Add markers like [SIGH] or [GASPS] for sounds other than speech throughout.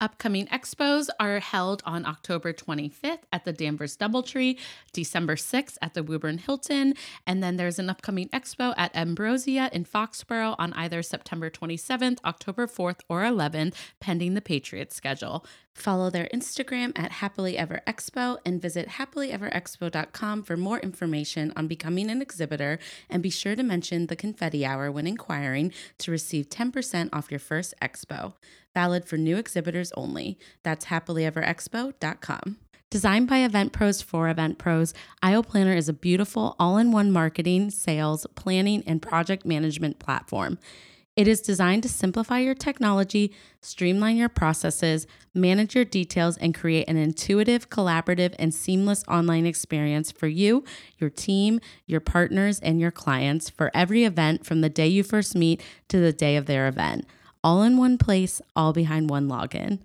Upcoming expos are held on October 25th at the Danvers Doubletree, December 6th at the Woburn Hilton, and then there's an upcoming expo at Ambrosia in Foxborough on either September 27th, October 4th, or 11th, pending the Patriots schedule. Follow their Instagram at Happily Ever Expo and visit happilyeverexpo.com for more information on becoming an exhibitor. And be sure to mention the confetti hour when inquiring to receive 10% off your first expo. Valid for new exhibitors only. That's happilyeverexpo.com. Designed by Event Pros for Event Pros, Aisle Planner is a beautiful all in one marketing, sales, planning, and project management platform. It is designed to simplify your technology, streamline your processes, manage your details, and create an intuitive, collaborative, and seamless online experience for you, your team, your partners, and your clients for every event from the day you first meet to the day of their event. All in one place, all behind one login.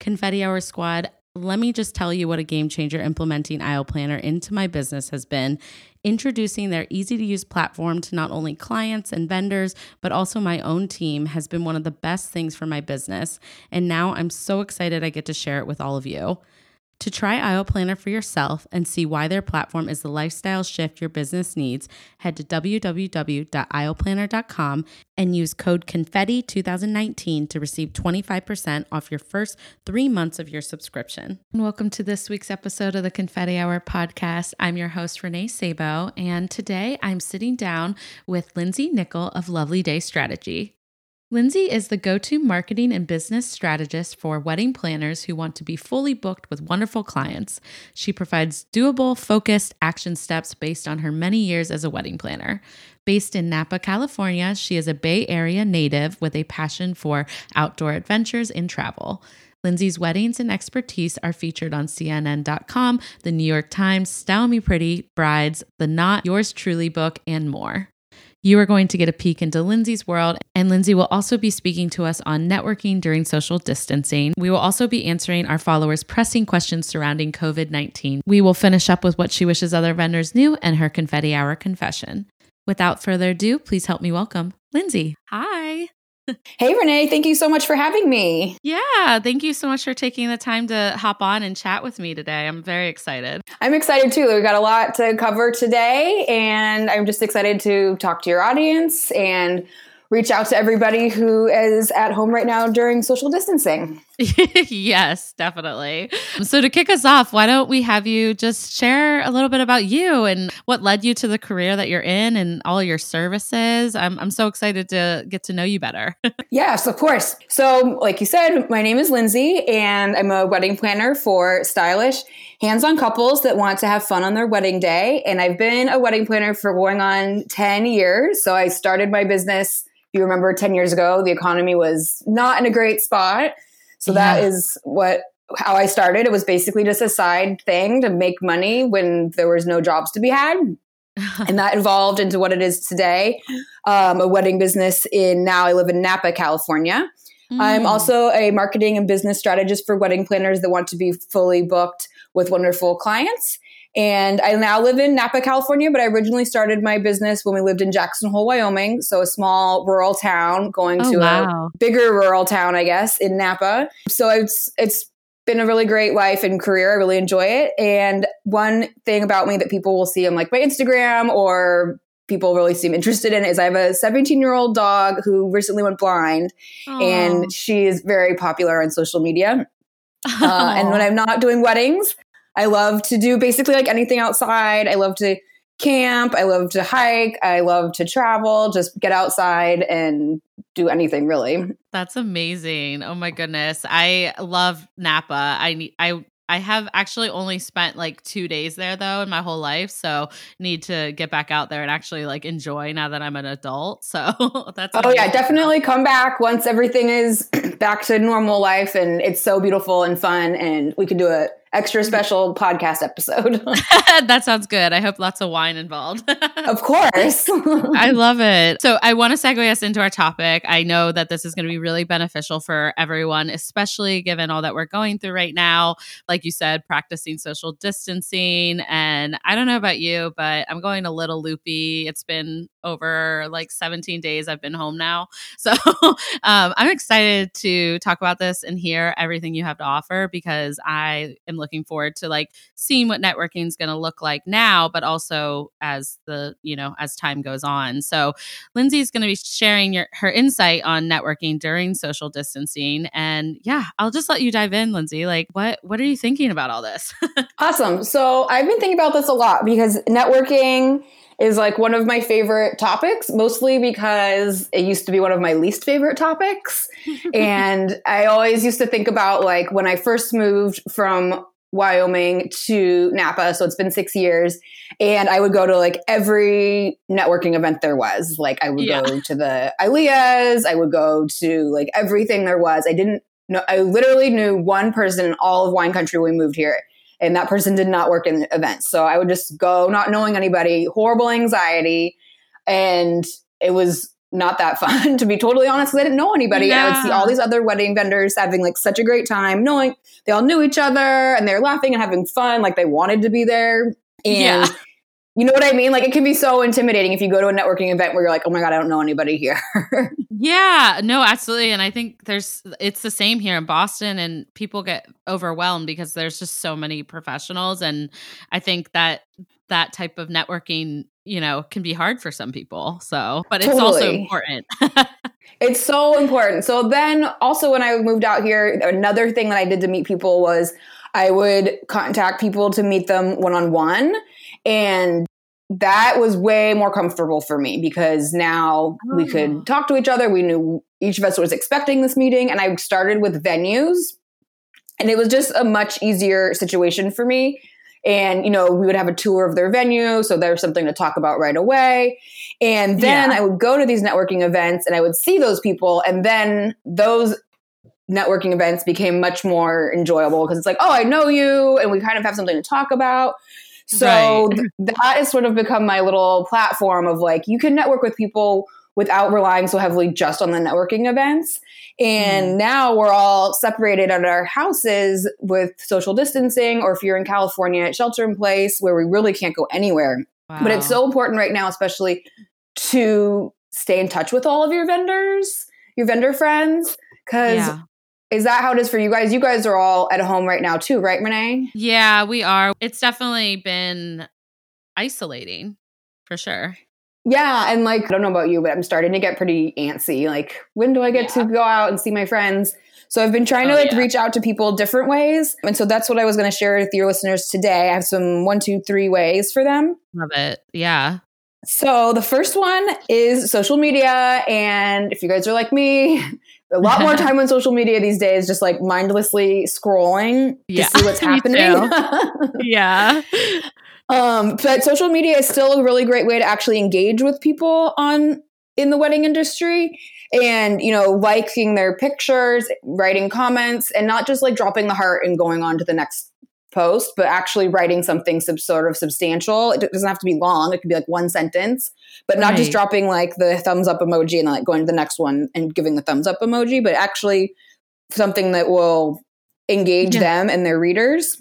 Confetti Hour Squad, let me just tell you what a game changer implementing Aisle Planner into my business has been. Introducing their easy to use platform to not only clients and vendors, but also my own team has been one of the best things for my business. And now I'm so excited I get to share it with all of you. To try Aisle Planner for yourself and see why their platform is the lifestyle shift your business needs, head to www.aisleplanner.com and use code CONFETTI2019 to receive 25% off your first three months of your subscription. And welcome to this week's episode of the Confetti Hour podcast. I'm your host, Renee Sabo, and today I'm sitting down with Lindsey Nickel of Lovely Day Strategy. Lindsey is the go to marketing and business strategist for wedding planners who want to be fully booked with wonderful clients. She provides doable, focused action steps based on her many years as a wedding planner. Based in Napa, California, she is a Bay Area native with a passion for outdoor adventures and travel. Lindsey's weddings and expertise are featured on CNN.com, The New York Times, Style Me Pretty, Brides, The Knot, Yours Truly book, and more. You are going to get a peek into Lindsey's world, and Lindsey will also be speaking to us on networking during social distancing. We will also be answering our followers' pressing questions surrounding COVID 19. We will finish up with what she wishes other vendors knew and her confetti hour confession. Without further ado, please help me welcome Lindsey. Hi. Hey, Renee, thank you so much for having me. Yeah, thank you so much for taking the time to hop on and chat with me today. I'm very excited. I'm excited too. We've got a lot to cover today, and I'm just excited to talk to your audience and reach out to everybody who is at home right now during social distancing. [LAUGHS] yes, definitely. So, to kick us off, why don't we have you just share a little bit about you and what led you to the career that you're in and all your services? I'm, I'm so excited to get to know you better. [LAUGHS] yes, of course. So, like you said, my name is Lindsey, and I'm a wedding planner for stylish, hands on couples that want to have fun on their wedding day. And I've been a wedding planner for going on 10 years. So, I started my business you remember 10 years ago, the economy was not in a great spot. So yeah. that is what how I started. It was basically just a side thing to make money when there was no jobs to be had. [LAUGHS] and that evolved into what it is today um, a wedding business in now I live in Napa, California. Mm. I'm also a marketing and business strategist for wedding planners that want to be fully booked with wonderful clients. And I now live in Napa, California, but I originally started my business when we lived in Jackson Hole, Wyoming. So a small rural town going oh, to wow. a bigger rural town, I guess, in Napa. So it's, it's, been a really great life and career. I really enjoy it. And one thing about me that people will see on like my Instagram or people really seem interested in is I have a 17 year old dog who recently went blind Aww. and she is very popular on social media. Uh, and when [LAUGHS] I'm not doing weddings, I love to do basically like anything outside. I love to camp. I love to hike. I love to travel, just get outside and do anything really. That's amazing. Oh my goodness. I love Napa. I I I have actually only spent like two days there though in my whole life, so need to get back out there and actually like enjoy now that I'm an adult. So [LAUGHS] that's oh yeah, definitely come back once everything is [CLEARS THROAT] back to normal life and it's so beautiful and fun, and we can do a extra special podcast episode. [LAUGHS] [LAUGHS] that sounds good. I hope lots of wine involved. [LAUGHS] of course. I love it. So, I want to segue us into our topic. I know that this is going to be really beneficial for everyone, especially given all that we're going through right now. Like you said, practicing social distancing. And I don't know about you, but I'm going a little loopy. It's been over like 17 days I've been home now. So, um, I'm excited to talk about this and hear everything you have to offer because I am looking forward to like seeing what networking is going to look like now, but also as the, you know, as time goes on. So Lindsey is going to be sharing your, her insight on networking during social distancing. And yeah, I'll just let you dive in, Lindsey. Like what, what are you thinking about all this? [LAUGHS] awesome. So I've been thinking about this a lot because networking is like one of my favorite topics, mostly because it used to be one of my least favorite topics. [LAUGHS] and I always used to think about like when I first moved from Wyoming to Napa. So it's been six years. And I would go to like every networking event there was. Like I would yeah. go to the ILEAs, I would go to like everything there was. I didn't know, I literally knew one person in all of wine country when we moved here. And that person did not work in events. So I would just go not knowing anybody, horrible anxiety. And it was not that [LAUGHS] fun to be totally honest because I didn't know anybody. Yeah. I would see all these other wedding vendors having like such a great time, knowing they all knew each other and they're laughing and having fun, like they wanted to be there. And yeah. You know what I mean? Like it can be so intimidating if you go to a networking event where you're like, oh my God, I don't know anybody here. [LAUGHS] yeah, no, absolutely. And I think there's it's the same here in Boston and people get overwhelmed because there's just so many professionals. And I think that that type of networking you know can be hard for some people so but it's totally. also important [LAUGHS] it's so important so then also when i moved out here another thing that i did to meet people was i would contact people to meet them one-on-one and that was way more comfortable for me because now oh. we could oh. talk to each other. We knew each of us was expecting this meeting. And i started with venues. And it was just a much easier situation for me. And you know we would have a tour of their venue. So there's something to talk about right away. And then yeah. i would go to these networking events and i would see those people. And then those networking events became much more enjoyable because it's like oh i know you. And we kind of have something to talk about so right. th- that has sort of become my little platform of like you can network with people without relying so heavily just on the networking events. And mm. now we're all separated at our houses with social distancing, or if you're in California, at shelter in place where we really can't go anywhere. Wow. But it's so important right now, especially to stay in touch with all of your vendors, your vendor friends, because yeah. Is that how it is for you guys? You guys are all at home right now too, right, Renee? Yeah, we are. It's definitely been isolating for sure. Yeah, and like I don't know about you, but I'm starting to get pretty antsy. Like, when do I get yeah. to go out and see my friends? So I've been trying to oh, like yeah. reach out to people different ways. And so that's what I was going to share with your listeners today. I have some one, two, three ways for them. Love it. Yeah. So the first one is social media. And if you guys are like me, [LAUGHS] a lot more [LAUGHS] time on social media these days, just like mindlessly scrolling yeah. to see what's [LAUGHS] happening. yeah. Um, but social media is still a really great way to actually engage with people on in the wedding industry and you know liking their pictures writing comments and not just like dropping the heart and going on to the next post but actually writing something sub- sort of substantial it doesn't have to be long it could be like one sentence but not just dropping like the thumbs up emoji and like going to the next one and giving the thumbs up emoji but actually something that will engage yeah. them and their readers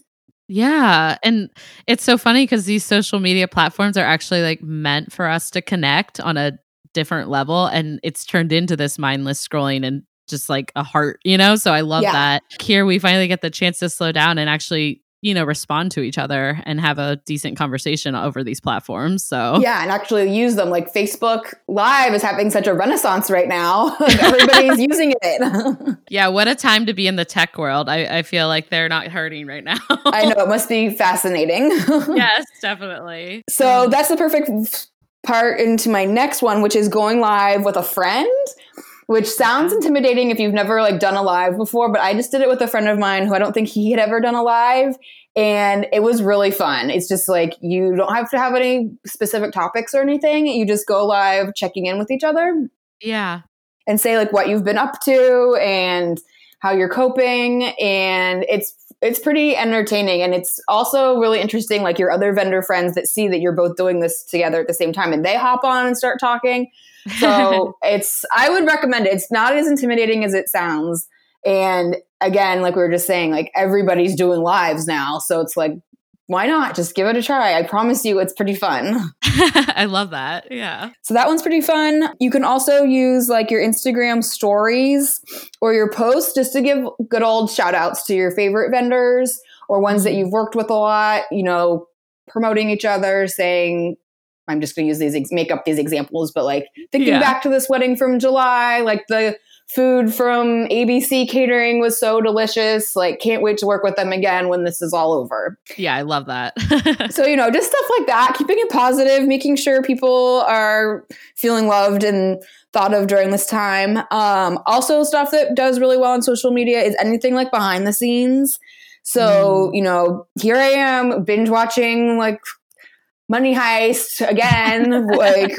yeah. And it's so funny because these social media platforms are actually like meant for us to connect on a different level. And it's turned into this mindless scrolling and just like a heart, you know? So I love yeah. that. Here we finally get the chance to slow down and actually you know respond to each other and have a decent conversation over these platforms so. Yeah and actually use them. Like facebook live is having such a renaissance right now. [LAUGHS] Everybody's [LAUGHS] using it. [LAUGHS] Yeah what a time to be in the tech world. I, I feel like they're not hurting right now. I know it must be fascinating. Yes definitely. So that's the perfect part into my next one which is going live with a friend which sounds intimidating if you've never like done a live before, but I just did it with a friend of mine who I don't think he had ever done a live and it was really fun. It's just like you don't have to have any specific topics or anything. You just go live checking in with each other. Yeah. And say like what you've been up to and how you're coping and it's it's pretty entertaining and it's also really interesting like your other vendor friends that see that you're both doing this together at the same time and they hop on and start talking so [LAUGHS] it's i would recommend it. It's not as intimidating as it sounds. And again like we were just saying like everybody's doing lives now. So it's like why not? Just give it a try. I promise you it's pretty fun. [LAUGHS] [LAUGHS] I love that. Yeah. so that one's pretty fun. You can also use like your instagram stories or your posts just to give good old shout outs to your favorite vendors or ones that mm-hmm. you've worked with a lot you know promoting each other saying i'm just going to use these ex- make up these examples but like thinking Yeah. back to this wedding from july like the food from abc catering was so delicious like can't wait to work with them again when this is all over Yeah, I love that. [LAUGHS] so, you know, just stuff like that, keeping it positive, making sure people are feeling loved and thought of during this time. Um, also, stuff that does really well on social media is anything like behind the scenes. So, you know, here I am binge watching like Money Heist again. like,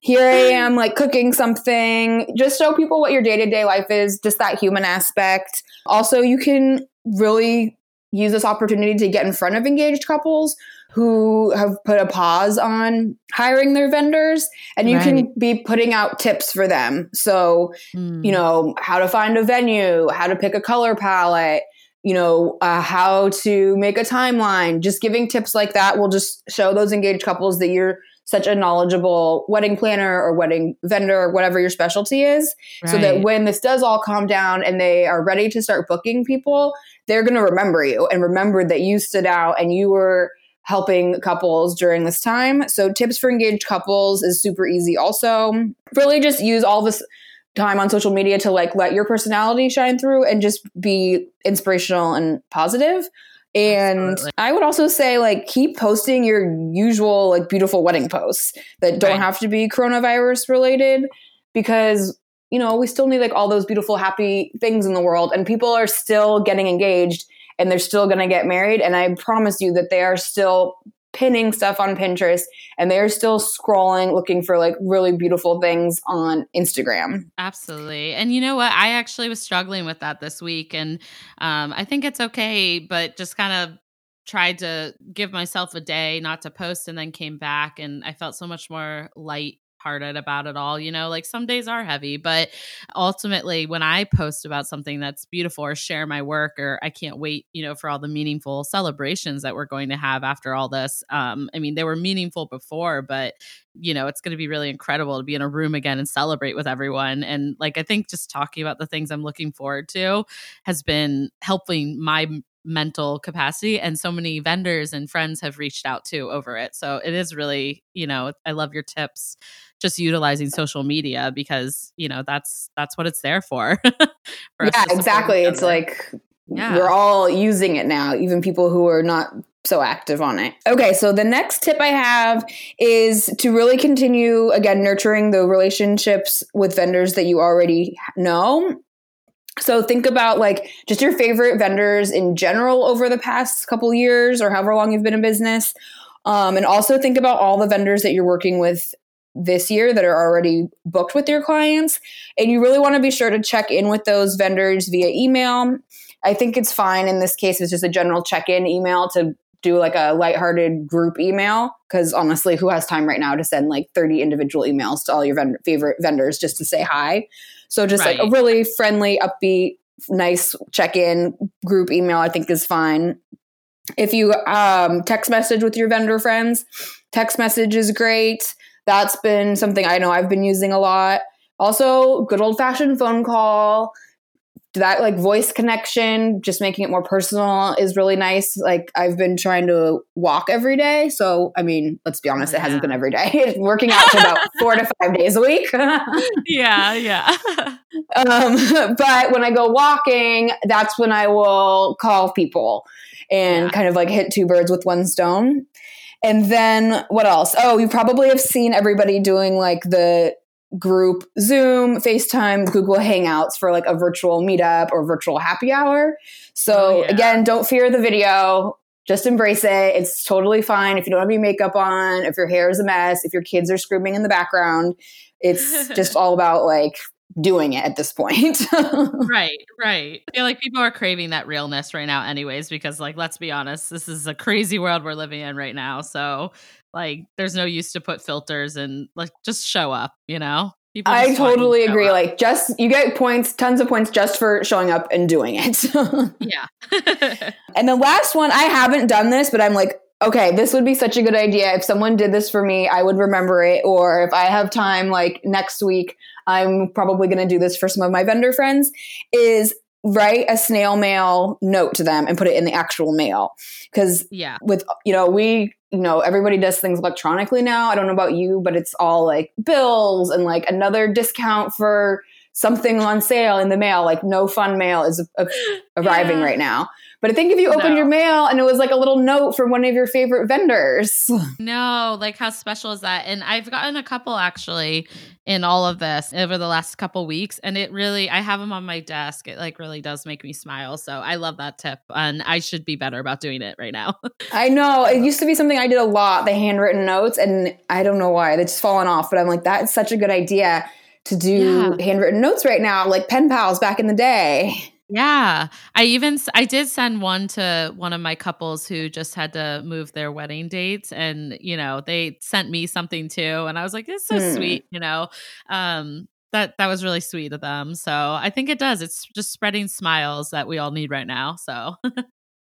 here I am like cooking something. Just show people what your day to day life is, just that human aspect. Also, you can really use this opportunity to get in front of engaged couples who have put a pause on hiring their vendors and you can be putting out tips for them so Mm. you know how to find a venue how to pick a color palette you know uh, how to make a timeline just giving tips like that will just show those engaged couples that you're such a knowledgeable wedding planner or wedding vendor or whatever your specialty is so that when this does all calm down and they are ready to start booking people, they're going to remember you and remember that you stood out and you were helping couples during this time. So, tips for engaged couples is super easy. Also, really just use all this time on social media to like let your personality shine through and just be inspirational and positive. And Absolutely. I would also say like keep posting your usual like beautiful wedding posts that don't Right. have to be coronavirus related because you know, we still need like all those beautiful, happy things in the world, and people are still getting engaged and they're still going to get married. And I promise you that they are still pinning stuff on Pinterest and they're still scrolling looking for like really beautiful things on Instagram. Absolutely. And you know what? I actually was struggling with that this week. And um, I think it's okay, but just kind of tried to give myself a day not to post and then came back. And I felt so much more light hearted about it all you know like some days are heavy but ultimately when i post about something that's beautiful or share my work or i can't wait you know for all the meaningful celebrations that we're going to have after all this um i mean they were meaningful before but you know it's going to be really incredible to be in a room again and celebrate with everyone and like i think just talking about the things i'm looking forward to has been helping my mental capacity and so many vendors and friends have reached out too over it so it is really you know i love your tips just utilizing social media because you know that's that's what it's there for, [LAUGHS] for yeah, exactly. It's like yeah we're all using it now, even people who are not so active on it. Okay, so the next tip I have is to really continue again nurturing the relationships with vendors that you already know. So think about like just your favorite vendors in general over the past couple years or however long you've been in business. Um, and also think about all the vendors that you're working with this year that are already booked with your clients. And you really want to be sure to check in with those vendors via email. I think it's fine in this case. It's just a general check in email to do like a lighthearted group email. Because honestly, who has time right now to send like 30 individual emails to all your vend- favorite vendors just to say hi? So just like a really friendly, upbeat, nice check in group email, I think is fine. If you um, text message with your vendor friends, text message is great. That's been something I know I've been using a lot. Also, good old fashioned phone call. That like voice connection, just making it more personal is really nice. Like I've been trying to walk every day. So, I mean, let's be honest, Oh, it hasn't been every day. [LAUGHS] It's working out to about [LAUGHS] four to five days a week. [LAUGHS] yeah yeah um, but when I go walking, that's when I will call people and Yeah. kind of like hit two birds with one stone. And then what else? Oh, you probably have seen everybody doing like the group Zoom, FaceTime, Google Hangouts for like a virtual meetup or virtual happy hour. So Oh, yeah. again, don't fear the video. Just embrace it. It's totally fine if you don't have any makeup on, if your hair is a mess, if your kids are screaming in the background. It's [LAUGHS] just all about like doing it at this point. [LAUGHS] right, right. I feel like people are craving that realness right now, anyways, because, like, let's be honest, this is a crazy world we're living in right now. So, like, there's no use to put filters and, like, just show up, you know? People I you to totally agree. up. Like, just you get points, tons of points just for showing up and doing it. [LAUGHS] yeah. [LAUGHS] and the last one, I haven't done this, but I'm like, okay, this would be such a good idea. If someone did this for me, I would remember it. Or if I have time, like next week, I'm probably going to do this for some of my vendor friends. Is write a snail mail note to them and put it in the actual mail because yeah. with you know we you know everybody does things electronically now i don't know about you but it's all like bills and like another discount for something on sale in the mail like no fun mail is a- [GASPS] arriving Yeah. right now but i think if you open No. your mail and it was like a little note from one of your favorite vendors [LAUGHS] No, like how special is that? And I've gotten a couple actually in all of this over the last couple weeks, and it really I have them on my desk. It like really does make me smile. So I love that tip, and I should be better about doing it right now. [LAUGHS] i know it used to be something i did a lot the handwritten notes and i don't know why they just fallen off but i'm like that's such a good idea to do Yeah. handwritten notes right now like pen pals back in the day Yeah. I even I did send one to one of my couples who just had to move their wedding dates and you know, they sent me something too and I was like it's so Hmm. sweet, you know. Um that that was really sweet of them. So, I think it does. It's just spreading smiles that we all need right now. So, [LAUGHS]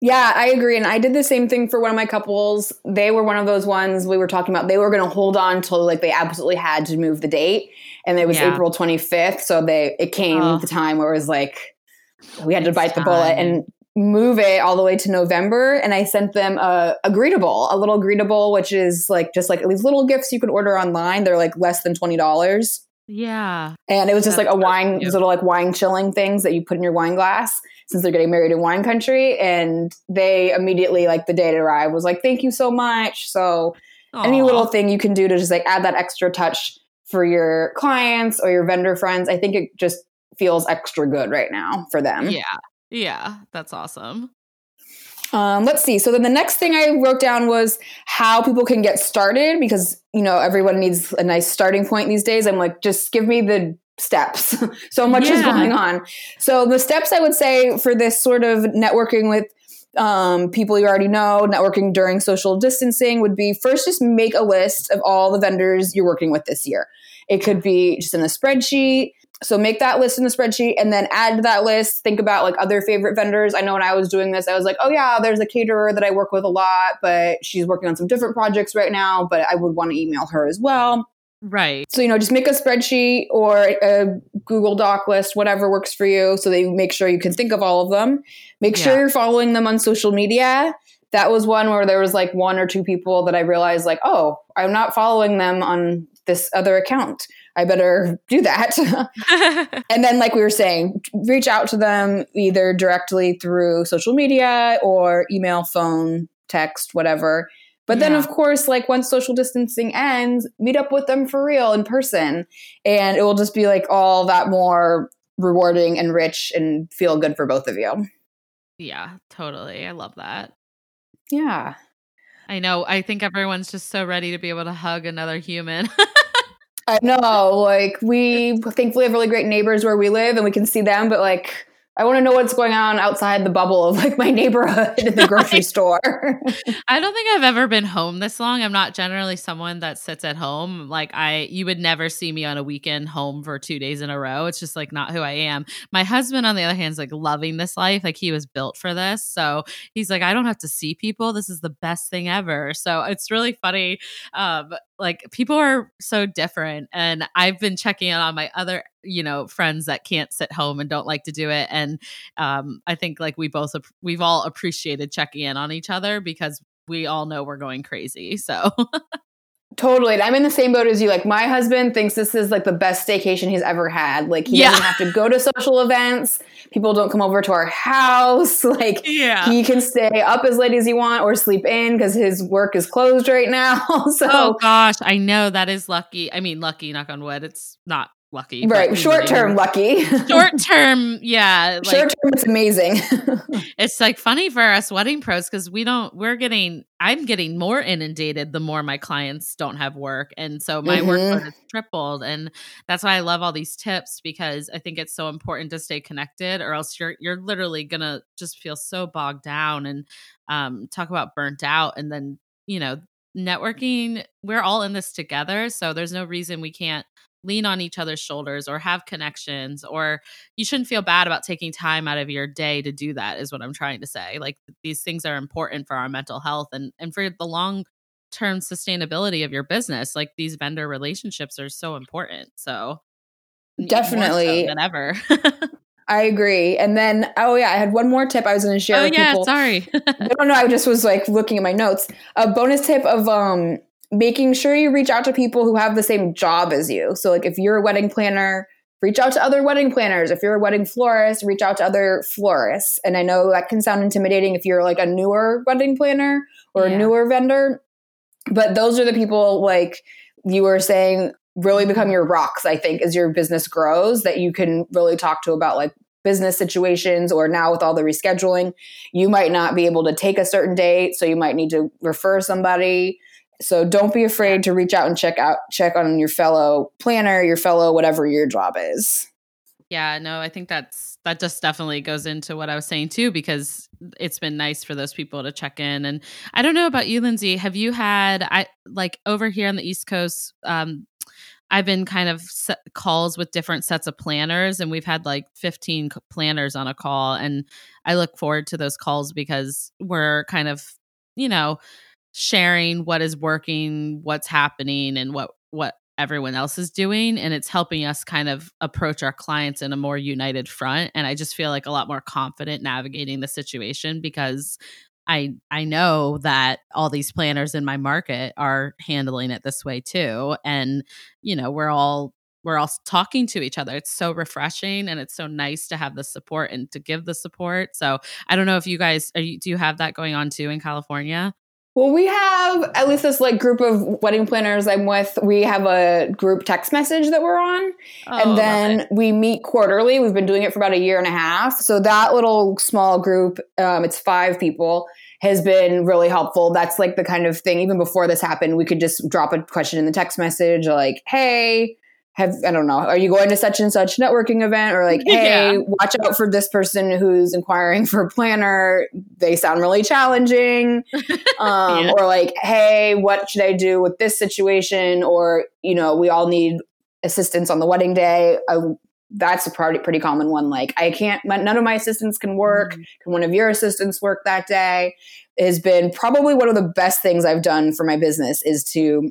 Yeah, I agree. And I did the same thing for one of my couples. They were one of those ones we were talking about. They were going to hold on till like they absolutely had to move the date. And it was Yeah. April 25th. So they, it came Oh. the time where it was like, we had to It's bite the bullet and move it all the way to November. And I sent them a, a Greetabl, a little Greetabl, which is like just like these little gifts you can order online. They're like less than $20. yeah. And it was just That's like a wine, cute. little like wine chilling things that you put in your wine glass since they're getting married in wine country. And they immediately, like the day it arrived, was like, thank you so much. So any little thing you can do to just like add that extra touch for your clients or your vendor friends, I think it just feels extra good right now for them. Yeah. Yeah, that's awesome. Um, let's see. So then the next thing I wrote down was how people can get started because you know everyone needs a nice starting point these days. I'm like, just give me the steps. [LAUGHS] so much is going on. So the steps I would say for this sort of networking with um, people you already know, networking during social distancing would be first just make a list of all the vendors you're working with this year. It could be just in a spreadsheet. So make that list in the spreadsheet and then add to that list. Think about like other favorite vendors. I know when I was doing this, I was like, oh yeah, there's a caterer that I work with a lot, but she's working on some different projects right now, but I would want to email her as well. Right. So, you know, just make a spreadsheet or a Google Doc list, whatever works for you, so that you make sure you can think of all of them. Make sure you're following them on social media. That was one where there was like one or two people that I realized, like, oh, I'm not following them on this other account. I better do that. [LAUGHS] [LAUGHS] and then, like we were saying, reach out to them either directly through social media or email, phone, text, whatever. But then, of course, like once social distancing ends, meet up with them for real in person. And it will just be like all that more rewarding and rich and feel good for both of you. yeah, totally. I love that. Yeah. I know. I think everyone's just so ready to be able to hug another human. [LAUGHS] I know. [LAUGHS] Like, we thankfully have really great neighbors where we live and we can see them, but like, I want to know what's going on outside the bubble of like my [LAUGHS] neighborhood in the grocery store. [LAUGHS] I don't think I've ever been home this long. I'm not generally someone that sits at home. Like I you would never see me on a weekend home for 2 days in a row. It's just like not who I am. My husband on the other hand is like loving this life. Like he was built for this. So he's like I don't have to see people. This is the best thing ever. So it's really funny um like people are so different and I've been checking in on my other you know friends that can't sit home and don't like to do it and um I think like we both we've all appreciated checking in on each other because we all know we're going crazy. So [LAUGHS] Totally. And I'm in the same boat as you. Like my husband thinks this is like the best staycation he's ever had. Like he Yeah. doesn't have to go to social events. People don't come over to our house. [LAUGHS] Like Yeah. he can stay up as late as he want or sleep in because his work is closed right now. [LAUGHS] so oh gosh, I know that is lucky. I mean, lucky, knock on wood. It's not lucky. right, short term lucky. [LAUGHS] Short term, yeah. Like, Short term, it's amazing. [LAUGHS] it's like funny for us wedding pros because we don't we're getting i'm getting more inundated the more my clients don't have work and so my Mhm. workload is tripled and that's why i love all these tips because i think it's so important to stay connected or else you're you're literally gonna just feel so bogged down and um talk about burnt out and then you know networking we're all in this together so there's no reason we can't lean on each other's shoulders or have connections or you shouldn't feel bad about taking time out of your day to do that is what i'm trying to say like these things are important for our mental health and and for the long term sustainability of your business like these vendor relationships are so important so more so Definitely. than ever [LAUGHS] I agree. And then, oh yeah, I had one more tip I was going to share oh with yeah people. sorry I don't know. I just was like looking at my notes. A bonus tip of um making sure you reach out to people who have the same job as you. So like if you're a wedding planner, reach out to other wedding planners. If you're a wedding florist, reach out to other florists. And I know that can sound intimidating if you're like a newer wedding planner or Yeah. a newer vendor, but those are the people like you were saying really become your rocks, I think, as your business grows that you can really talk to about like business situations or now with all the rescheduling, you might not be able to take a certain date, so you might need to refer somebody. So don't be afraid to reach out and check out check on your fellow planner, your fellow whatever your job is. Yeah, no, I think that's that just definitely goes into what I was saying too, because it's been nice for those people to check in. And I don't know about you, Lindsey. Have you had I like over here on the East Coast? Um, I've been kind of calls with different sets of planners, and we've had like 15 planners on a call. And I look forward to those calls because we're kind of, you know, sharing what is working, what's happening, and what what everyone else is doing and it's helping us kind of approach our clients in a more united front and i just feel like a lot more confident navigating the situation because i i know that all these planners in my market are handling it this way too and you know we're all we're all talking to each other. It's so refreshing and it's so nice to have the support and to give the support so i don't know if you guys you, do you have that going on too in california Well, we have at least this like group of wedding planners I'm with. We have a group text message that we're on. Oh, and then we meet quarterly. We've been doing it for about a year and a half. So that little small group, um, it's five people, has been really helpful. That's like the kind of thing. Even before this happened, we could just drop a question in the text message, like, "Hey." Have I don't know. Are you going to such and such networking event? Or like, hey, Yeah. watch out for this person who's inquiring for a planner. They sound really challenging. [LAUGHS] Um, Yeah. Or like, hey, what should I do with this situation? Or you know, we all need assistance on the wedding day. I, that's a pretty pretty common one. Like, I can't. my- None of my assistants can work. Can one of your assistants work that day? It has been probably one of the best things I've done for my business is to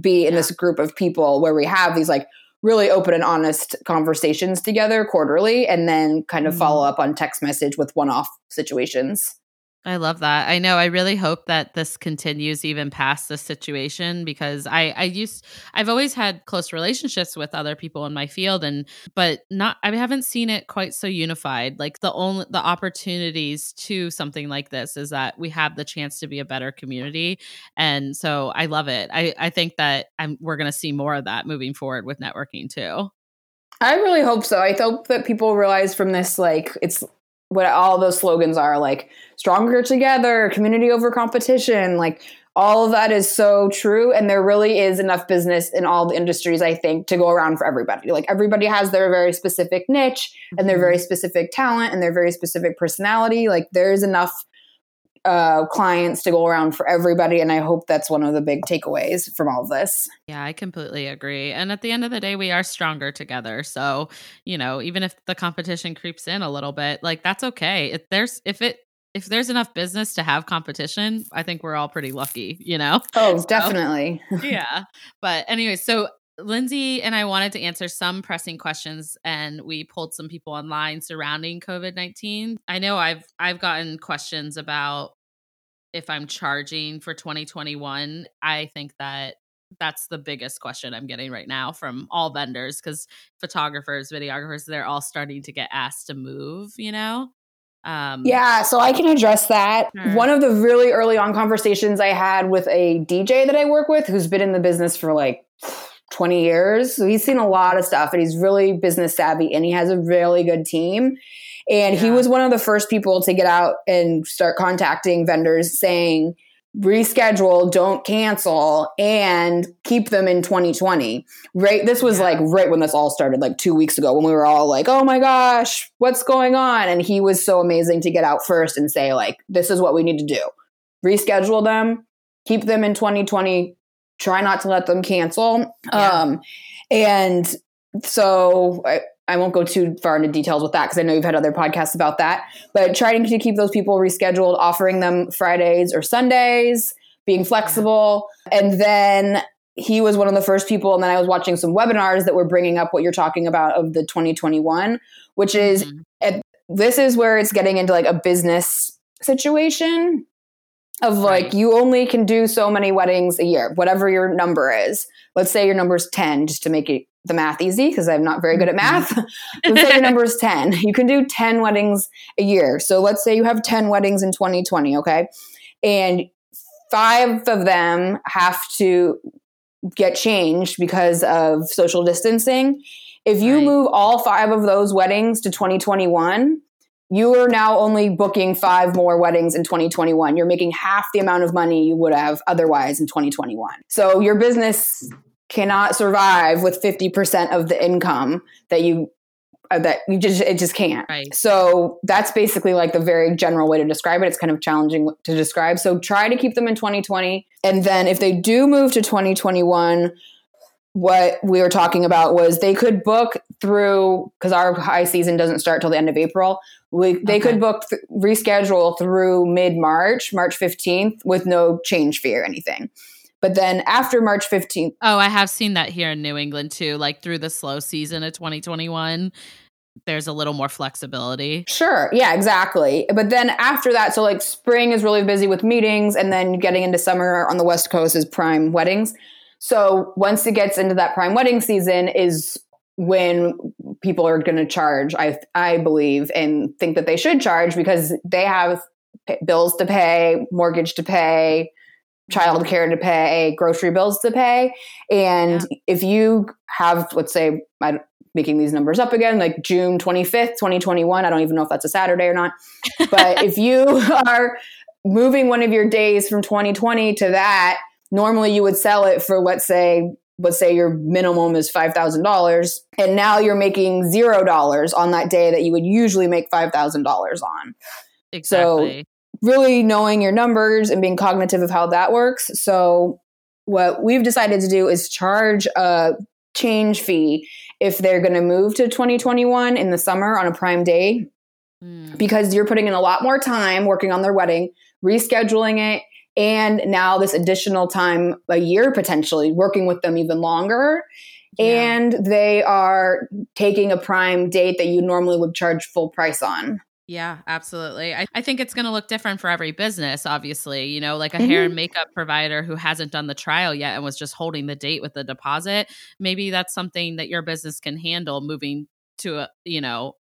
be in Yeah. this group of people where we have these like really open and honest conversations together quarterly, and then kind of Mhm. follow up on text message with one off situations. I love that. I know. I really hope that this continues even past this situation because I I used I've always had close relationships with other people in my field and but not I haven't seen it quite so unified. Like the only the opportunities to something like this is that we have the chance to be a better community and so I love it. I I think that I'm we're going to see more of that moving forward with networking too. I really hope so. I hope that people realize from this, like, it's what all those slogans are like stronger together, community over competition. Like, all of that is so true. And there really is enough business in all the industries, I think, to go around for everybody. Like, everybody has their very specific niche and their mm-hmm. very specific talent and their very specific personality. Like, there's enough uh, clients to go around for everybody. And I hope that's one of the big takeaways from all of this. Yeah, I completely agree. And at the end of the day, we are stronger together. So, you know, even if the competition creeps in a little bit, like that's okay. If there's if it if there's enough business to have competition, I think we're all pretty lucky, you know? Oh, [LAUGHS] definitely. [LAUGHS] yeah. But anyway, so Lindsey and I wanted to answer some pressing questions and we pulled some people online surrounding COVID-19. I know I've I've gotten questions about if I'm charging for 2021. I think that that's the biggest question I'm getting right now from all vendors because photographers, videographers, they're all starting to get asked to move, you know? Um, yeah, so I can address that. Sure. One of the really early on conversations I had with a DJ that I work with who's been in the business for like 20 years. So he's seen a lot of stuff and he's really business savvy and he has a really good team. And yeah. he was one of the first people to get out and start contacting vendors saying, reschedule, don't cancel, and keep them in 2020. Right. This was yeah. like right when this all started, like two weeks ago, when we were all like, oh my gosh, what's going on? And he was so amazing to get out first and say, like, this is what we need to do. Reschedule them, keep them in 2020, try not to let them cancel. Yeah. Um, and so I, I won't go too far into details with that because I know you've had other podcasts about that. But trying to keep those people rescheduled, offering them Fridays or Sundays, being flexible. And then he was one of the first people. And then I was watching some webinars that were bringing up what you're talking about of the 2021, which is mm-hmm. this is where it's getting into like a business situation of like right. you only can do so many weddings a year, whatever your number is. Let's say your number is 10, just to make it the math easy because I'm not very good at math. Mm-hmm. [LAUGHS] let's say your number is 10. You can do 10 weddings a year. So let's say you have 10 weddings in 2020, okay? And five of them have to get changed because of social distancing. If you right. move all five of those weddings to 2021, you are now only booking five more weddings in 2021. You're making half the amount of money you would have otherwise in 2021. So your business cannot survive with 50% of the income that you uh, that you just it just can't. Right. So that's basically like the very general way to describe it. It's kind of challenging to describe. So try to keep them in 2020 and then if they do move to 2021 what we were talking about was they could book through because our high season doesn't start till the end of April. We, they okay. could book th- reschedule through mid March, March 15th, with no change fee or anything. But then after March 15th. Oh, I have seen that here in New England too. Like through the slow season of 2021, there's a little more flexibility. Sure. Yeah, exactly. But then after that, so like spring is really busy with meetings, and then getting into summer on the West Coast is prime weddings. So once it gets into that prime wedding season, is when people are going to charge. I I believe and think that they should charge because they have bills to pay, mortgage to pay, child care to pay, grocery bills to pay. And yeah. if you have, let's say, I'm making these numbers up again, like June 25th, 2021, I don't even know if that's a Saturday or not. But [LAUGHS] if you [LAUGHS] are moving one of your days from 2020 to that, normally you would sell it for, let's say, let's say your minimum is $5,000 and now you're making $0 on that day that you would usually make $5,000 on. Exactly. So really knowing your numbers and being cognitive of how that works. So, what we've decided to do is charge a change fee if they're going to move to 2021 in the summer on a prime day mm. because you're putting in a lot more time working on their wedding, rescheduling it, and now this additional time, a year potentially, working with them even longer. Yeah. And they are taking a prime date that you normally would charge full price on. Yeah, absolutely. I, I think it's going to look different for every business, obviously. You know, like a mm-hmm. hair and makeup provider who hasn't done the trial yet and was just holding the date with the deposit. Maybe that's something that your business can handle moving to a, you know,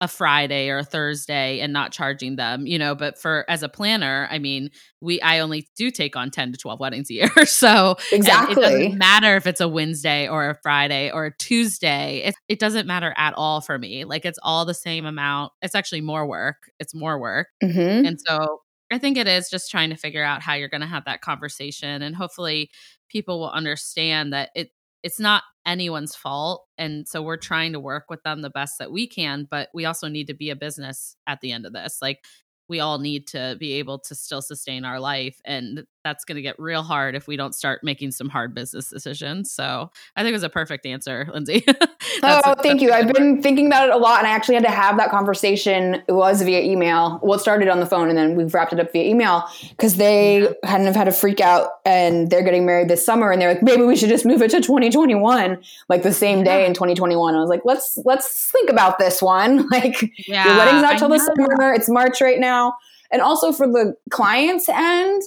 a Friday or a Thursday and not charging them, you know, but for as a planner, I mean, we I only do take on 10 to 12 [LAUGHS] weddings a year. [LAUGHS] So Exactly. It doesn't matter if it's a Wednesday or a Friday or a Tuesday. It it doesn't matter at all for me. Like it's all the same amount. It's actually more work. It's more work. Mm-hmm. And so I think it is just trying to figure out how you're going to have that conversation and hopefully people will understand that it it's not anyone's fault and so we're trying to work with them the best that we can but we also need to be a business at the end of this. Like we all need to be able to still sustain our life and that's going to get real hard if we don't start making some hard business decisions so i think it was a perfect answer lindsey. [LAUGHS] Oh thank you. I've [LAUGHS] been thinking about it a lot and i actually had to have that conversation it was via email. Well it started on the phone and then we've wrapped it up via email because they yeah. kind of had a freak out and they're getting married this summer and they're like maybe we should just move it to 2021 like the same day yeah. in 2021 i was like let's let's think about this one. [LAUGHS] Like yeah, your wedding's not till the summer it's march right now. And also for the client's end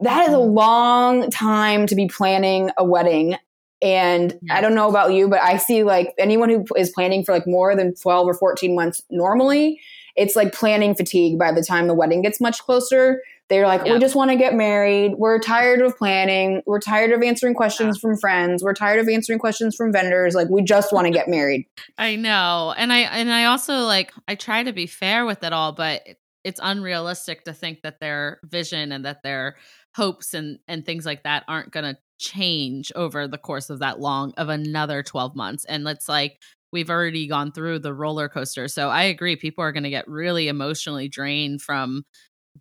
that is a mm. long time to be planning a wedding. And I don't know about you, but I see like anyone who is planning for like more than 12 or 14 months normally, it's like planning fatigue by the time the wedding gets much closer. They're like, we just want to get married. We're tired of planning. We're tired of answering questions yeah. from friends. We're tired of answering questions from vendors. Like we just want to get married. [LAUGHS] I know. And I and I also like I try to be fair with it all, but it's unrealistic to think that their vision and that their hopes and and things like that aren't going to change over the course of that long of another 12 months. And it's like we've already gone through the roller coaster. So I agree people are going to get really emotionally drained from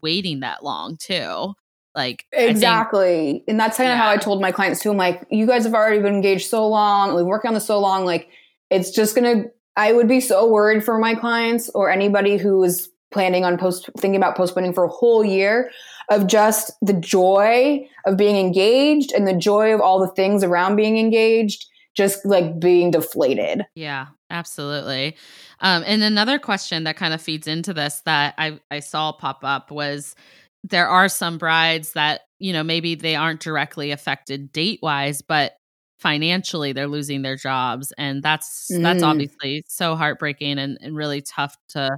waiting that long too. Like exactly, think, and that's kind of yeah. how I told my clients too. I'm like, you guys have already been engaged so long, we've worked on this so long. Like, it's just gonna. I would be so worried for my clients or anybody who is planning on post thinking about postponing for a whole year of just the joy of being engaged and the joy of all the things around being engaged just like being deflated. Yeah, absolutely. Um, and another question that kind of feeds into this that I, I saw pop up was there are some brides that, you know, maybe they aren't directly affected date wise, but financially they're losing their jobs and that's mm. that's obviously so heartbreaking and, and really tough to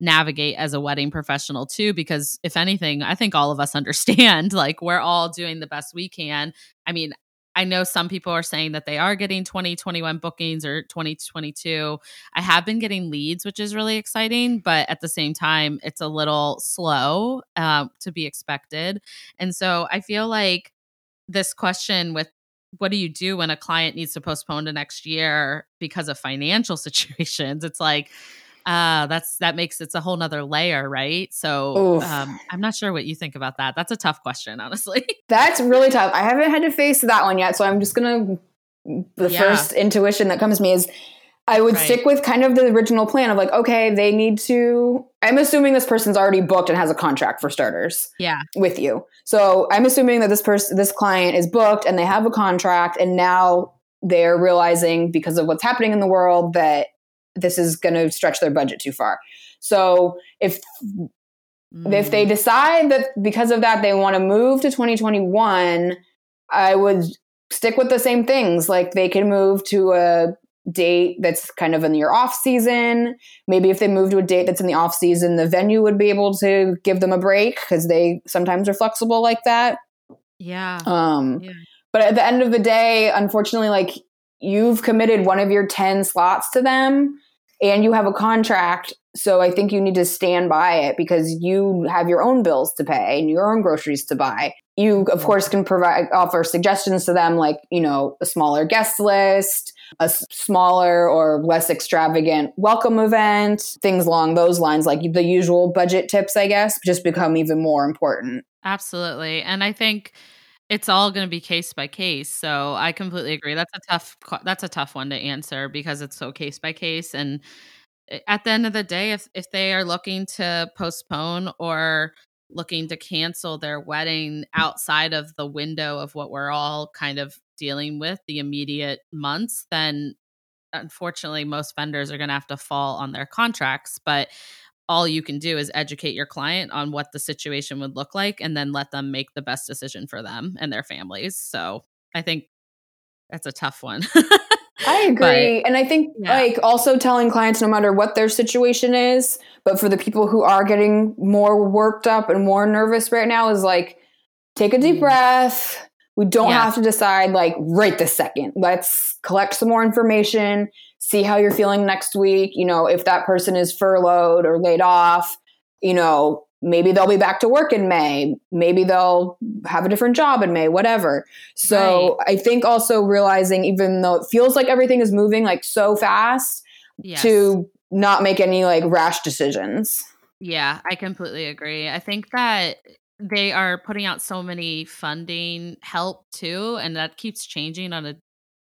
navigate as a wedding professional too because if anything i think all of us [LAUGHS] understand like we're all doing the best we can i mean I know some people are saying that they are getting 2021 bookings or 2022. I have been getting leads, which is really exciting, but at the same time, it's a little slow uh, to be expected. And so I feel like this question with what do you do when a client needs to postpone to next year because of financial [LAUGHS] situations? It's like, uh that's that makes it's a whole nother layer right? So um i'm not sure what you think about that. That's a tough question honestly. [LAUGHS] That's really tough. I haven't had to face that one yet so i'm just gonna the yeah. first intuition that comes to me is I would right. stick with kind of the original plan of like, okay, they need to. I'm assuming this person's already booked and has a contract for starters. Yeah. With you. So I'm assuming that this person, this client is booked and they have a contract and now they're realizing because of what's happening in the world that this is going to stretch their budget too far. So if mm. if they mm. decide that because of that they want to move to 2021, I would stick with the same things. Like they can move to a date that's kind of in your off season. Maybe if they move to a date that's in the off season, the venue would be able to give them a break because they sometimes are flexible like that. Yeah. Um yeah. but at the end of the day, unfortunately like you've committed one of your 10 slots to them and you have a contract. So I think you need to stand by it because you have your own bills to pay and your own groceries to buy. You, of course, can provide offer suggestions to them, like you know, a smaller guest list, a smaller or less extravagant welcome event, things along those lines, like the usual budget tips, I guess, just become even more important. Absolutely, and I think it's all going to be case by case. So I completely agree. That's a tough that's a tough one to answer because it's so case by case and at the end of the day if if they are looking to postpone or looking to cancel their wedding outside of the window of what we're all kind of dealing with the immediate months then unfortunately most vendors are going to have to fall on their contracts but all you can do is educate your client on what the situation would look like and then let them make the best decision for them and their families. So I think that's a tough one. I [LAUGHS] agree. But, and I think yeah. like also telling clients no matter what their situation is, but for the people who are getting more worked up and more nervous right now is like take a deep mm. breath. We don't yeah. have to decide like right this second. Let's collect some more information, see how you're feeling next week. You know, if that person is furloughed or laid off, you know, maybe they'll be back to work in May. Maybe they'll have a different job in May, whatever. So right. I think also realizing, even though it feels like everything is moving like so fast, yes. to not make any like rash decisions. Yeah, I completely agree. I think that they are putting out so many funding help too, and that keeps changing on a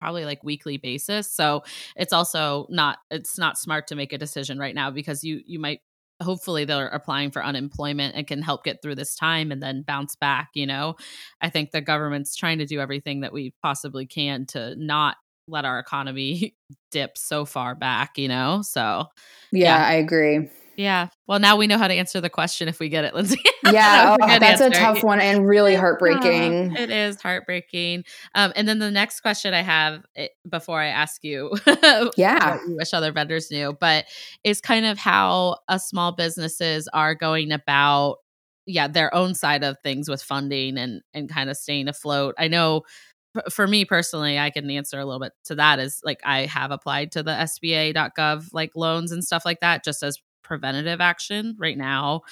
probably like weekly basis so it's also not it's not smart to make a decision right now because you you might hopefully they're applying for unemployment and can help get through this time and then bounce back you know? I think the government's trying to do everything that we possibly can to not let our economy [LAUGHS] dip so far back you know? So yeah, yeah. i agree Yeah. Well, now we know how to answer the question if we get it, Lindsey. [LAUGHS] Yeah, That oh, that's answer. a tough one and really heartbreaking. It is heartbreaking. Um, and then the next question I have eh, before I ask you, [LAUGHS] Yeah. what you wish other vendors knew, but is kind of how a small businesses are going about, yeah, their own side of things with funding and and kind of staying afloat. I know for me personally, I can answer a little bit to that. Is like I have applied to the SBA.gov like loans and stuff like that, just as preventative action right now.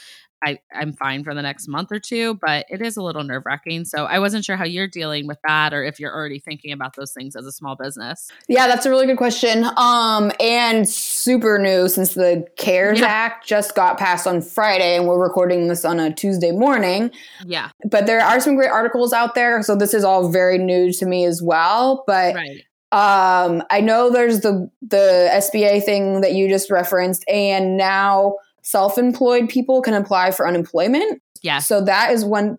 I, I'm fine for the next month or two, but it is a little nerve wracking. So I wasn't sure how you're dealing with that or if you're already thinking about those things as a small business. Yeah, that's a really good question. Um, and super new since the CARES Yeah. Act just got passed on Friday, and we're recording this on a Tuesday morning. Yeah. But there are some great articles out there, so this is all very new to me as well. But Right. Um, I know there's the the SBA thing that you just referenced, and now self-employed people can apply for unemployment. Yeah. So that is one.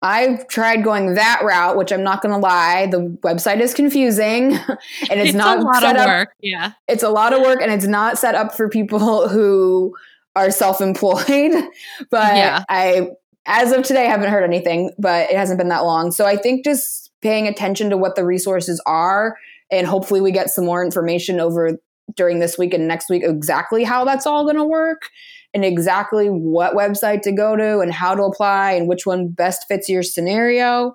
I've tried going that route, which I'm not going to lie, the website is confusing, [LAUGHS] and it's, not a lot set of up. work. Yeah. It's a lot of work, and it's not set up for people [LAUGHS] who are self-employed. [LAUGHS] But Yeah. I, as of today, I haven't heard anything. But it hasn't been that long, so I think just paying attention to what the resources are, and hopefully we get some more information over during this week and next week exactly how that's all going to work and exactly what website to go to and how to apply and which one best fits your scenario.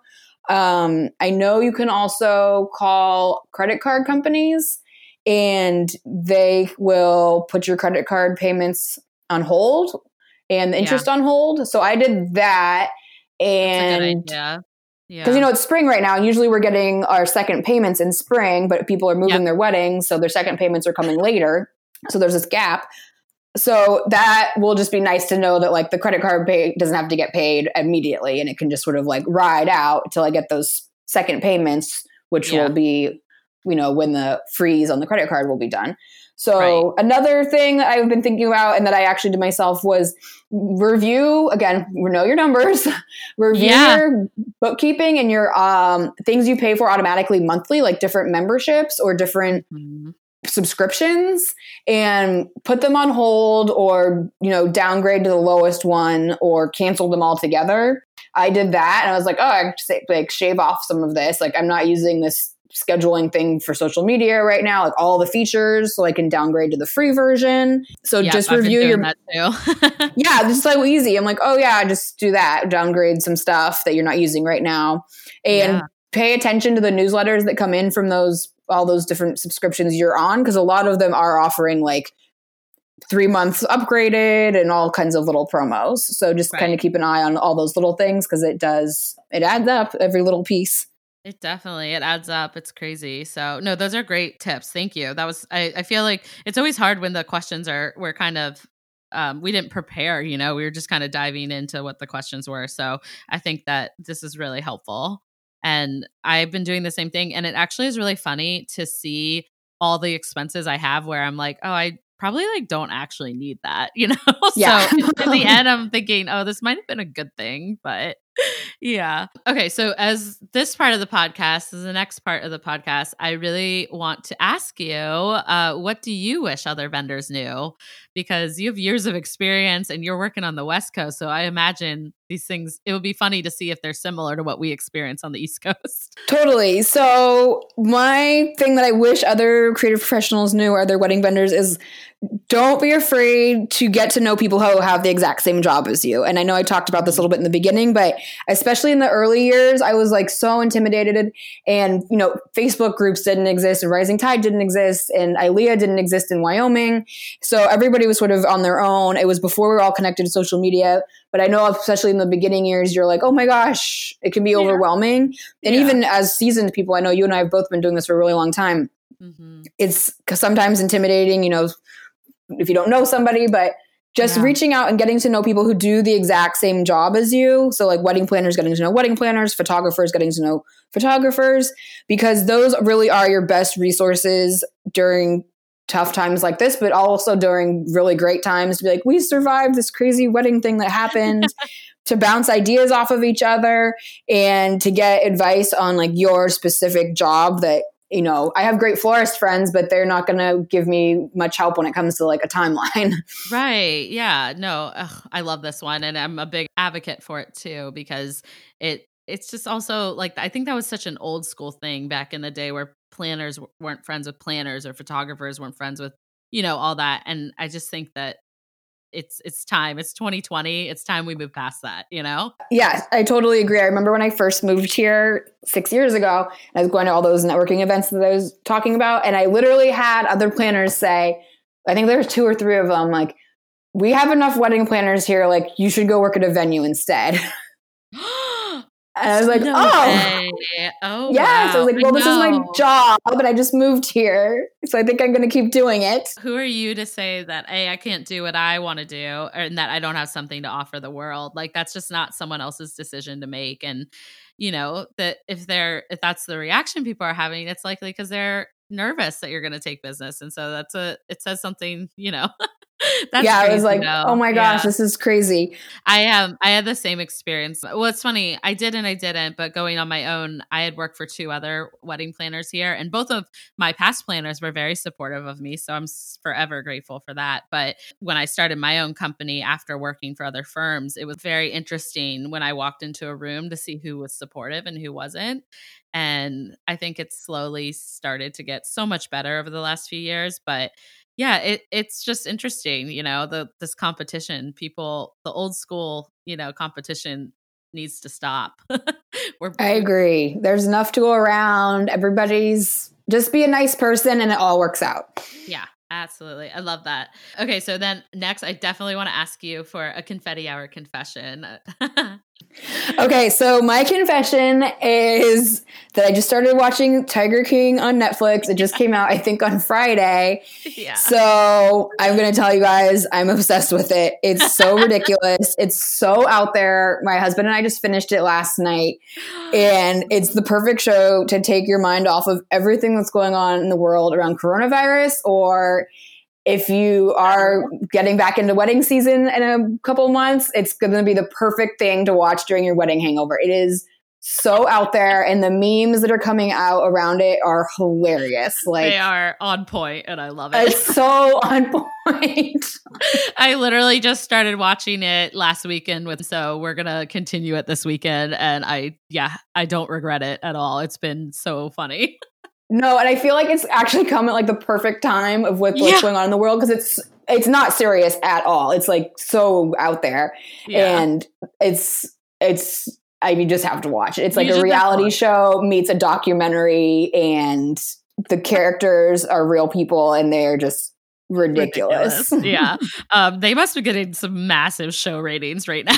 Um, I know you can also call credit card companies and they will put your credit card payments on hold and the Yeah. interest on hold. So I did that. And good idea. Yeah. because you know it's spring right now. and Usually we're getting our second payments in spring, but people are moving Yep. their weddings, so their second payments are coming later. So there's this gap. So that will just be nice to know that like the credit card pay doesn't have to get paid immediately, and it can just sort of like ride out till I get those second payments, which Yeah. will be you know when the freeze on the credit card will be done. So another thing that I've been thinking about and that I actually did myself was review again, know your numbers, [LAUGHS] review Yeah. your bookkeeping and your um, things you pay for automatically monthly, like different memberships or different Mhm. subscriptions and put them on hold or you know downgrade to the lowest one or cancel them altogether i did that and i was like oh i like shave off some of this like i'm not using this scheduling thing for social media right now like all the features so i can downgrade to the free version so Yep, just I've review your [LAUGHS] [LAUGHS] yeah, just so easy. I'm like, oh yeah, just do that. Downgrade some stuff that you're not using right now, and Yeah. pay attention to the newsletters that come in from those all those different subscriptions you're on because a lot of them are offering like three months upgraded and all kinds of little promos. So just kind of keep an eye on all those little things because it does it adds up every little piece. It definitely it adds up. It's crazy. So no, those are great tips. Thank you. That was I, I feel like it's always hard when the questions are we're kind of um, we didn't prepare, you know, we were just kind of diving into what the questions were. So I think that this is really helpful. And I've been doing the same thing. And it actually is really funny to see all the expenses I have where I'm like, oh, I probably like don't actually need that, [LAUGHS] you know? Yeah. so in the [LAUGHS] end, I'm thinking, oh, this might have been a good thing, but [LAUGHS] yeah. Okay. So, as this part of the podcast is the next part of the podcast, I really want to ask you uh, what do you wish other vendors knew? Because you have years of experience and you're working on the West Coast. So, I imagine these things, it would be funny to see if they're similar to what we experience on the East [LAUGHS] Coast. Totally. So, my thing that I wish other creative professionals knew or other wedding vendors is don't be afraid to get to know people who have the exact same job as you. And I know I talked about this a little bit in the beginning, but especially in the early years, I was like so intimidated. And, you know, Facebook groups didn't exist, and Rising Tide didn't exist, and ILEA didn't exist in Wyoming. So everybody was sort of on their own. It was before we were all connected to social media. But I know, especially in the beginning years, you're like, oh my gosh, it can be Yeah. overwhelming. And Yeah. even as seasoned people, I know you and I have both been doing this for a really long time. Mm-hmm. It's sometimes intimidating, you know, if you don't know somebody, but just Yeah. reaching out and getting to know people who do the exact same job as you. So, like wedding planners getting to know wedding planners, photographers getting to know photographers, because those really are your best resources during tough times like this, but also during really great times to be like, we survived this crazy wedding thing that happened. [LAUGHS] to bounce ideas off of each other and to get advice on like your specific job that you know, I have great florist friends, but they're not going to give me much help when it comes to like a timeline. [LAUGHS] Right. Yeah. No, ugh, I love this one. And I'm a big advocate for it too, because it, it's just also like, I think that was such an old school thing back in the day where planners weren't friends with planners or photographers weren't friends with, you know, all that. And I just think that it's it's time. It's 2020. It's time we move past that, you know? Yeah, I totally agree. I remember when I first moved here six years ago, I was going to all those networking events that I was talking about, and I literally had other planners say, I think there were two or three of them, like, we have enough wedding planners here, like, you should go work at a venue instead. [GASPS] [LAUGHS] And I was like, no oh, way. oh, yeah. Wow. So I was like, well, this is my job, but I just moved here. So I think I'm going to keep doing it. Who are you to say that, hey, I can't do what I want to do and that I don't have something to offer the world? Like, that's just not someone else's decision to make. And, you know, that if they're, if that's the reaction people are having, it's likely because they're nervous that you're going to take business. And so that's a, it says something, you know, [LAUGHS] [LAUGHS] That's yeah, I was like, though. oh my gosh, yeah. this is crazy. I um I had the same experience. Well, it's funny, I did and I didn't, but going on my own, I had worked for two other wedding planners here, and both of my past planners were very supportive of me. So I'm forever grateful for that. But when I started my own company after working for other firms, it was very interesting when I walked into a room to see who was supportive and who wasn't. And I think it's slowly started to get so much better over the last few years. But yeah it it's just interesting you know the this competition people the old school you know competition needs to stop [LAUGHS] We're, i agree there's enough to go around everybody's just be a nice person and it all works out yeah Absolutely. I love that. Okay, so then next, I definitely want to ask you for a confetti hour confession. [LAUGHS] okay, so my confession is that I just started watching Tiger King on Netflix. It just came out, I think, on Friday. [LAUGHS] Yeah. So I'm going to tell you guys, I'm obsessed with it. It's so [LAUGHS] ridiculous. It's so out there. My husband and I just finished it last night, and [GASPS] it's the perfect show to take your mind off of everything that's going on in the world around coronavirus or if you are getting back into wedding season in a couple months, it's going to be the perfect thing to watch during your wedding hangover. It is so out there and the memes that are coming out around it are hilarious like they are on point and i love it it's so [LAUGHS] on point i literally just started watching it last weekend with so we're gonna continue it this weekend and i yeah i don't regret it at all it's been so funny [LAUGHS] no, and I feel like it's actually come at like the perfect time of what's yeah. going on in the world because it's it's not serious at all. It's like so out there, yeah. and it's it's I mean just have to watch it. It's like you a reality show meets a documentary, and the characters are real people, and they're just ridiculous. ridiculous. [LAUGHS] yeah, um, they must be getting some massive show ratings right now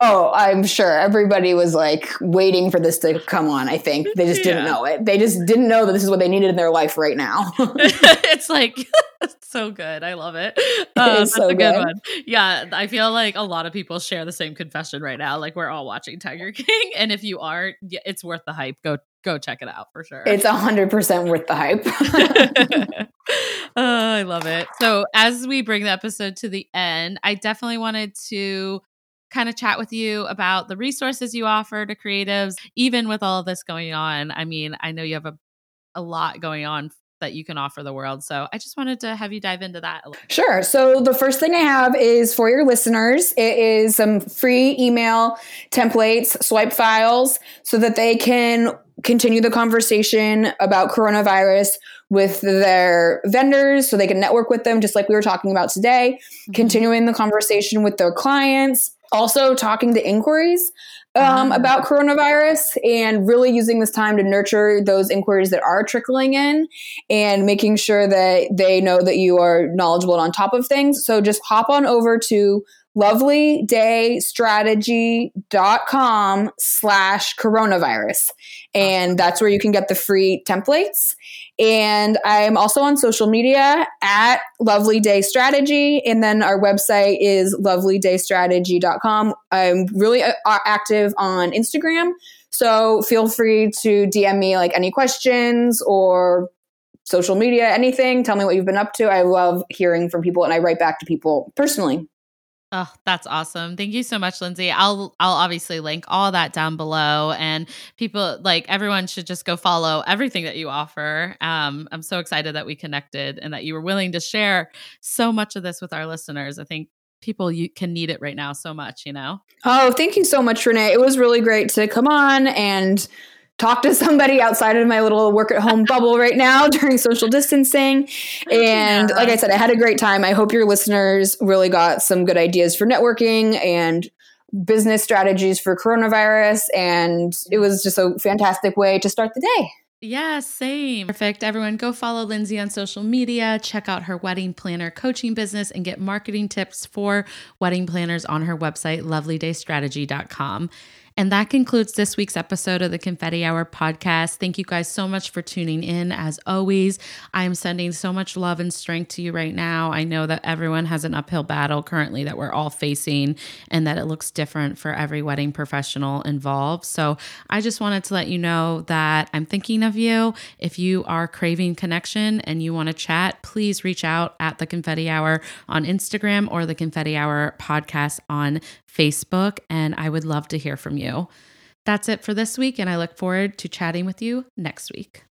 oh, I'm sure everybody was like waiting for this to come on. I think they just didn't know it. They just didn't know that this is what they needed in their life right now. [LAUGHS] [LAUGHS] it's like [LAUGHS] so good. I love it. Uh, that's so a good, good, one. Yeah, I feel like a lot of people share the same confession right now. Like we're all watching Tiger King, and if you are, it's worth the hype. Go go check it out for sure. It's hundred percent worth the hype. oh, I love it. So as we bring the episode to the end, I definitely wanted to kind of chat with you about the resources you offer to creatives, even with all of this going on. I mean, I know you have a, a lot going on that you can offer the world. So I just wanted to have you dive into that. Sure. So the first thing I have is for your listeners, it is some free email templates, swipe files, so that they can continue the conversation about coronavirus with their vendors so they can network with them just like we were talking about today mm-hmm. continuing the conversation with their clients also talking to inquiries um, ah. about coronavirus and really using this time to nurture those inquiries that are trickling in and making sure that they know that you are knowledgeable and on top of things. So just hop on over to lovelyDayStrategy.com slash coronavirus. And that's where you can get the free templates. And I'm also on social media at Lovely Day Strategy. And then our website is lovelydaystrategy.com. I'm really uh, active on Instagram. So feel free to DM me like any questions or social media, anything. Tell me what you've been up to. I love hearing from people and I write back to people personally. Oh, that's awesome. Thank you so much, Lindsey. I'll I'll obviously link all that down below and people like everyone should just go follow everything that you offer. Um, I'm so excited that we connected and that you were willing to share so much of this with our listeners. I think people you can need it right now so much, you know. Oh, thank you so much, Renee. It was really great to come on and talk to somebody outside of my little work at home bubble right now [LAUGHS] during social distancing. Oh, and yeah. like I said, I had a great time. I hope your listeners really got some good ideas for networking and business strategies for coronavirus. And it was just a fantastic way to start the day. Yeah, same. Perfect. Everyone, go follow Lindsey on social media, check out her wedding planner coaching business, and get marketing tips for wedding planners on her website, lovelydaystrategy.com. And that concludes this week's episode of the Confetti Hour podcast. Thank you guys so much for tuning in. As always, I am sending so much love and strength to you right now. I know that everyone has an uphill battle currently that we're all facing and that it looks different for every wedding professional involved. So I just wanted to let you know that I'm thinking of you. If you are craving connection and you want to chat, please reach out at the Confetti Hour on Instagram or the Confetti Hour podcast on Facebook, and I would love to hear from you. That's it for this week, and I look forward to chatting with you next week.